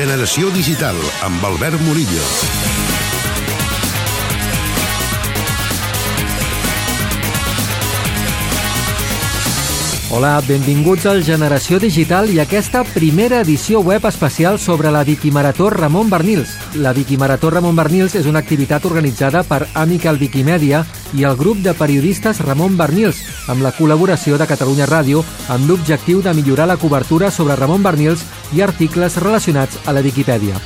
Generació Digital, amb Albert Murillo. Hola, benvinguts al Generació Digital i aquesta primera edició web especial sobre la Viquimarató Ramon Bernils. La Viquimarató Ramon Bernils és una activitat organitzada per Amical Wikimedia i el grup de periodistes Ramon Bernils, amb la col·laboració de Catalunya Ràdio, amb l'objectiu de millorar la cobertura sobre Ramon Bernils i articles relacionats a la Viquipèdia.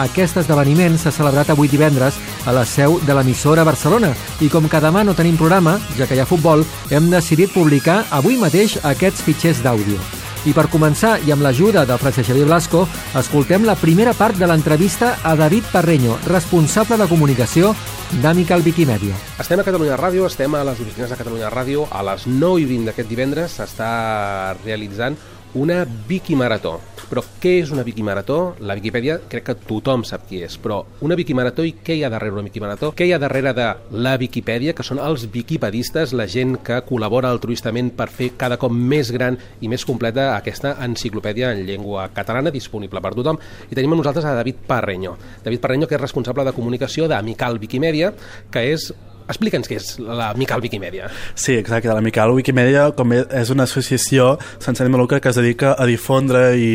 Aquest esdeveniment s'ha celebrat avui divendres a la seu de l'emissora Barcelona i com que demà no tenim programa, ja que hi ha futbol, hem decidit publicar avui mateix aquests fitxers d'àudio. I per començar, i amb l'ajuda del Francesc Xavier Blasco, escoltem la primera part de l'entrevista a David Parreño, responsable de comunicació d'Amical Wikimedia. Estem a Catalunya Ràdio, estem a les oficines de Catalunya Ràdio. A les 9 i 20 d'aquest divendres s'està realitzant una Viquimarató. Però què és una Viquimarató? La Viquipèdia crec que tothom sap qui és, però una Viquimarató i què hi ha darrere una Viquimarató? Què hi ha darrere de la Viquipèdia, que són els viquipedistes, la gent que col·labora altruistament per fer cada cop més gran i més completa aquesta enciclopèdia en llengua catalana disponible per tothom. I tenim a nosaltres a David Parreño. David Parreño, que és responsable de comunicació d'Amical Viquimèdia, que és Explica'ns què és la Mical Wikimedia. Sí, exacte. La Mical Wikimedia com és una associació sense ànim lucre que es dedica a difondre i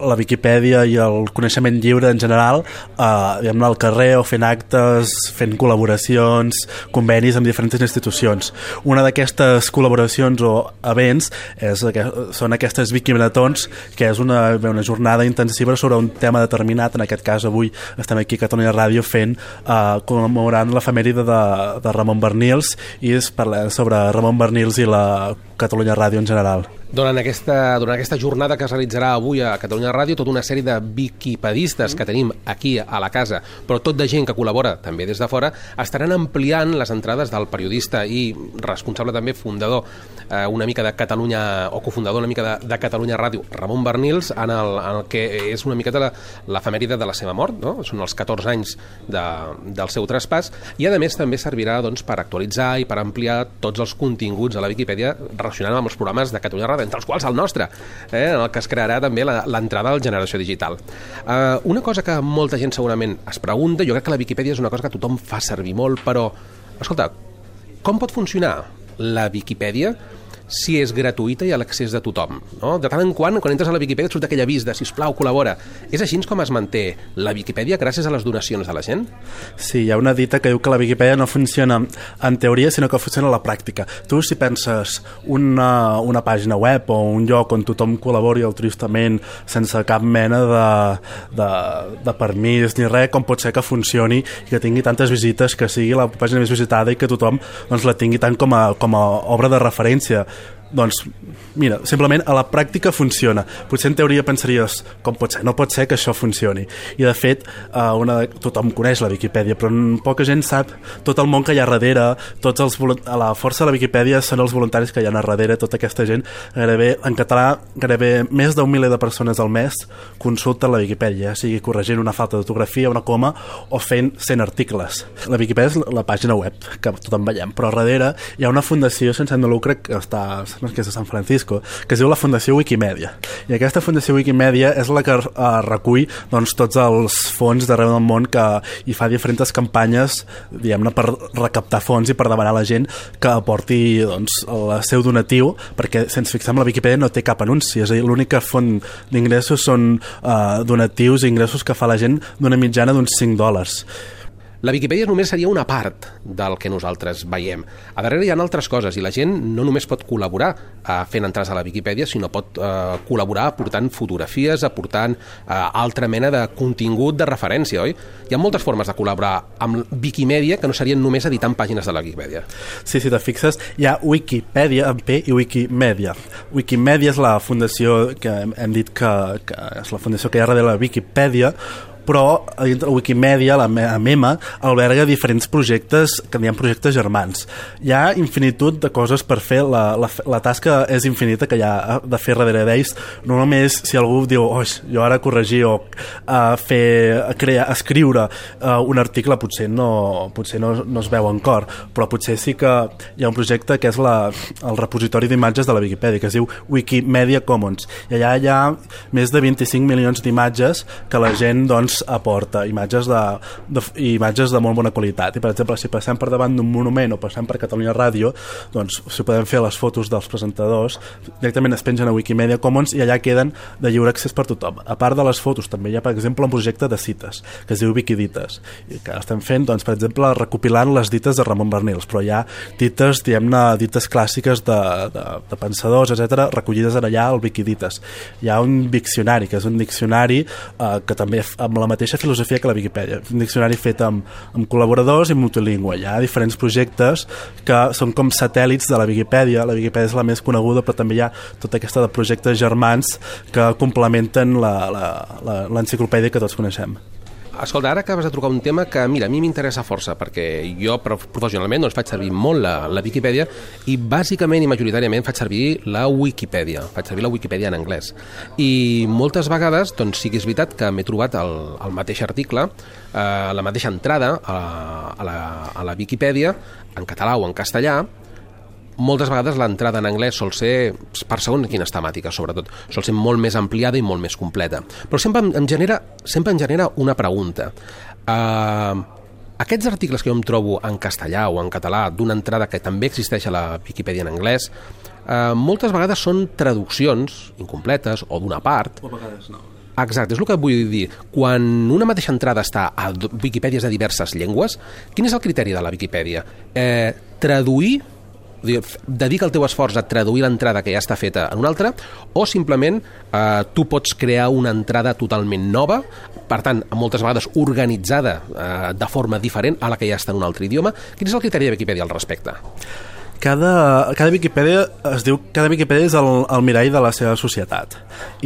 la Viquipèdia i el coneixement lliure en general eh, al carrer o fent actes, fent col·laboracions, convenis amb diferents institucions. Una d'aquestes col·laboracions o events és, són aquestes Wikimaratons, que és una, una jornada intensiva sobre un tema determinat. En aquest cas, avui estem aquí a Catalunya Ràdio fent, eh, commemorant l'efemèride de, de de Ramon Bernils i és parlar sobre Ramon Bernils i la Catalunya Ràdio en general. Durant aquesta, durant aquesta jornada que es realitzarà avui a Catalunya Ràdio, tota una sèrie de viquipedistes que tenim aquí a la casa, però tot de gent que col·labora també des de fora, estaran ampliant les entrades del periodista i responsable també fundador eh, una mica de Catalunya, o cofundador una mica de, de Catalunya Ràdio, Ramon Bernils, en el, en el que és una miqueta l'efemèride de la seva mort, no? són els 14 anys de, del seu traspàs, i a més també servirà doncs, per actualitzar i per ampliar tots els continguts a la Viquipèdia relacionant amb els programes de Catalunya Ràdio entre els quals el nostre, eh, en el que es crearà també l'entrada al Generació Digital. Eh, una cosa que molta gent segurament es pregunta, jo crec que la Viquipèdia és una cosa que tothom fa servir molt, però, escolta, com pot funcionar la Viquipèdia si és gratuïta i a l'accés de tothom. No? De tant en quant, quan entres a la Viquipèdia, surt aquell avís de sisplau, col·labora. És així com es manté la Viquipèdia gràcies a les donacions de la gent? Sí, hi ha una dita que diu que la Viquipèdia no funciona en teoria, sinó que funciona a la pràctica. Tu, si penses una, una pàgina web o un lloc on tothom col·labori altruistament sense cap mena de, de, de permís ni res, com pot ser que funcioni i que tingui tantes visites, que sigui la pàgina més visitada i que tothom doncs, la tingui tant com a, com a obra de referència doncs, mira, simplement a la pràctica funciona. Potser en teoria pensaries, com pot ser? No pot ser que això funcioni. I de fet, eh, una, tothom coneix la Viquipèdia, però poca gent sap tot el món que hi ha darrere, tots els, a la força de la Viquipèdia són els voluntaris que hi ha darrere, tota aquesta gent, gairebé, en català, gairebé més d'un miler de persones al mes consulten la Viquipèdia, sigui corregint una falta d'autografia, una coma, o fent 100 articles. La Viquipèdia és la pàgina web, que tothom veiem, però darrere hi ha una fundació sense de lucre que està que és de San Francisco, que es diu la Fundació Wikimedia. I aquesta Fundació Wikimedia és la que uh, recull doncs, tots els fons d'arreu del món que hi fa diferents campanyes diguem-ne per recaptar fons i per demanar a la gent que aporti doncs, el seu donatiu, perquè si ens fixem la Wikipedia no té cap anunci, és a dir, l'única font d'ingressos són uh, donatius i ingressos que fa la gent d'una mitjana d'uns 5 dòlars. La Viquipèdia només seria una part del que nosaltres veiem. A darrere hi ha altres coses i la gent no només pot col·laborar eh, fent entrades a la Viquipèdia, sinó pot eh, col·laborar aportant fotografies, aportant eh, altra mena de contingut de referència, oi? Hi ha moltes formes de col·laborar amb Wikimedia que no serien només editant pàgines de la Viquipèdia. Sí, si te fixes, hi ha Wikipedia amb P i Wikimedia. Wikimedia és la fundació que hem dit que, que és la fundació que hi ha darrere la Wikipedia, però a Wikimedia, la MEMA, alberga diferents projectes, que hi ha projectes germans. Hi ha infinitud de coses per fer, la, la, la tasca és infinita que hi ha de fer darrere d'ells, no només si algú diu, oh, jo ara corregir o uh, fer, crear, escriure uh, un article potser no, potser no, no es veu en cor, però potser sí que hi ha un projecte que és la, el repositori d'imatges de la Wikipedia, que es diu Wikimedia Commons, i allà hi ha més de 25 milions d'imatges que la gent doncs, aporta imatges de, de, imatges de molt bona qualitat. I per exemple si passem per davant d'un monument o passem per Catalunya Ràdio doncs si podem fer les fotos dels presentadors directament es pengen a Wikimedia Commons i allà queden de lliure accés per tothom. A part de les fotos també hi ha per exemple un projecte de cites que es diu Wikidites i que estem fent doncs per exemple recopilant les dites de Ramon Bernils però hi ha dites diguem-ne dites clàssiques de, de, de pensadors etc recollides allà al Wikidites. Hi ha un diccionari que és un diccionari eh, que també amb la mateixa filosofia que la Viquipèdia. Un diccionari fet amb, amb col·laboradors i multilingüe. Hi ha diferents projectes que són com satèl·lits de la Viquipèdia. La Viquipèdia és la més coneguda, però també hi ha tota aquesta de projectes germans que complementen l'enciclopèdia que tots coneixem. Escolta, ara acabes de trucar un tema que, mira, a mi m'interessa força, perquè jo professionalment doncs, faig servir molt la, la Viquipèdia i bàsicament i majoritàriament faig servir la Wikipedia, faig servir la Wikipedia en anglès. I moltes vegades, doncs sí que és veritat que m'he trobat el, el mateix article, eh, la mateixa entrada a, a, la, a la Viquipèdia, en català o en castellà, moltes vegades l'entrada en anglès sol ser, per segons quines temàtiques, sobretot, sol ser molt més ampliada i molt més completa. Però sempre em, genera, sempre em genera una pregunta. Uh, aquests articles que jo em trobo en castellà o en català d'una entrada que també existeix a la Viquipèdia en anglès, uh, moltes vegades són traduccions incompletes o d'una part. O a vegades no. Exacte, és el que vull dir. Quan una mateixa entrada està a Viquipèdies de diverses llengües, quin és el criteri de la Viquipèdia? Eh, traduir dedica el teu esforç a traduir l'entrada que ja està feta en una altra o simplement eh, tu pots crear una entrada totalment nova, per tant, moltes vegades organitzada eh, de forma diferent a la que ja està en un altre idioma. Quin és el criteri de Wikipedia al respecte? cada, cada Viquipèdia es diu cada Viquipèdia és el, el mirall de la seva societat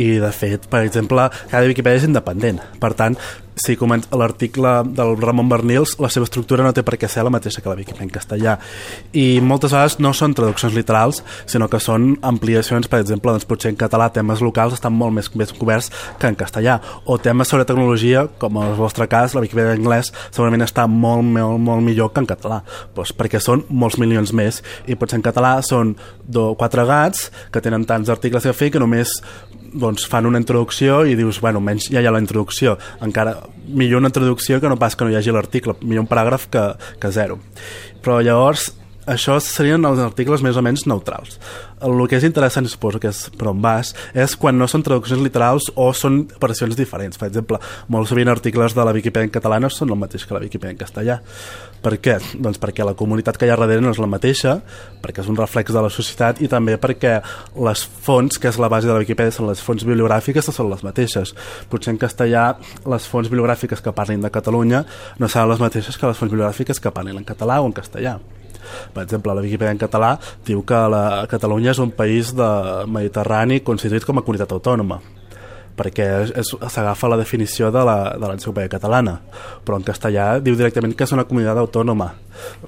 i de fet, per exemple, cada Viquipèdia és independent per tant, si comença l'article del Ramon Bernils, la seva estructura no té per què ser la mateixa que la Viquipèdia en castellà. I moltes vegades no són traduccions literals sinó que són ampliacions per exemple, doncs potser en català temes locals estan molt més, més coberts que en castellà. O temes sobre tecnologia, com en el vostre cas la Viquipèdia en anglès segurament està molt, molt, molt millor que en català. Doncs perquè són molts milions més i potser en català són do, quatre gats que tenen tants articles a fer que només doncs fan una introducció i dius, bueno, menys ja hi ha la introducció. Encara millor una introducció que no pas que no hi hagi l'article, millor un paràgraf que, que zero. Però llavors això serien els articles més o menys neutrals. El que és interessant, suposo que és per on vas, és quan no són traduccions literals o són versions diferents. Per exemple, molts sovint articles de la Viquipèdia en català no són el mateix que la Viquipèdia en castellà. Per què? Doncs perquè la comunitat que hi ha darrere no és la mateixa, perquè és un reflex de la societat i també perquè les fonts, que és la base de la Viquipèdia, són les fonts bibliogràfiques, són les mateixes. Potser en castellà les fonts bibliogràfiques que parlin de Catalunya no seran les mateixes que les fonts bibliogràfiques que parlin en català o en castellà. Per exemple, la Viquipèdia en català diu que la Catalunya és un país de mediterrani constituït com a comunitat autònoma perquè s'agafa la definició de l'enciclopèdia catalana, però en castellà diu directament que és una comunitat autònoma.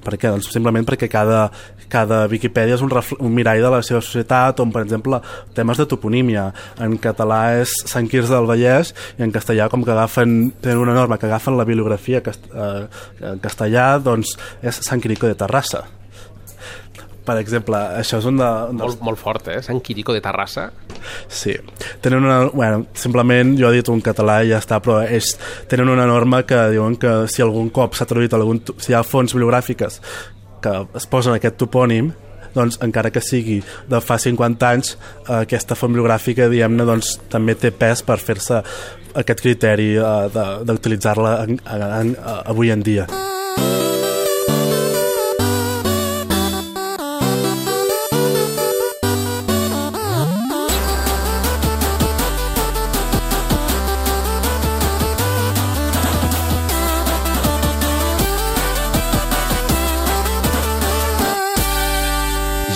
Per què? Doncs simplement perquè cada, cada Viquipèdia és un, un mirall de la seva societat, on, per exemple, temes de toponímia. En català és Sant Quirze del Vallès i en castellà, com que agafen, tenen una norma que agafen la bibliografia cast, eh, en castellà, doncs és Sant Quirico de Terrassa per exemple, això és un de... Un dels... molt, molt fort, eh? Sant Quirico de Terrassa. Sí. Tenen una... Bueno, simplement, jo he dit un català i ja està, però és, tenen una norma que diuen que si algun cop s'ha traduït algun... Si hi ha fonts bibliogràfiques que es posen aquest topònim, doncs encara que sigui de fa 50 anys, eh, aquesta font bibliogràfica, diguem-ne, doncs també té pes per fer-se aquest criteri eh, d'utilitzar-la avui en dia.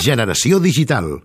Generació digital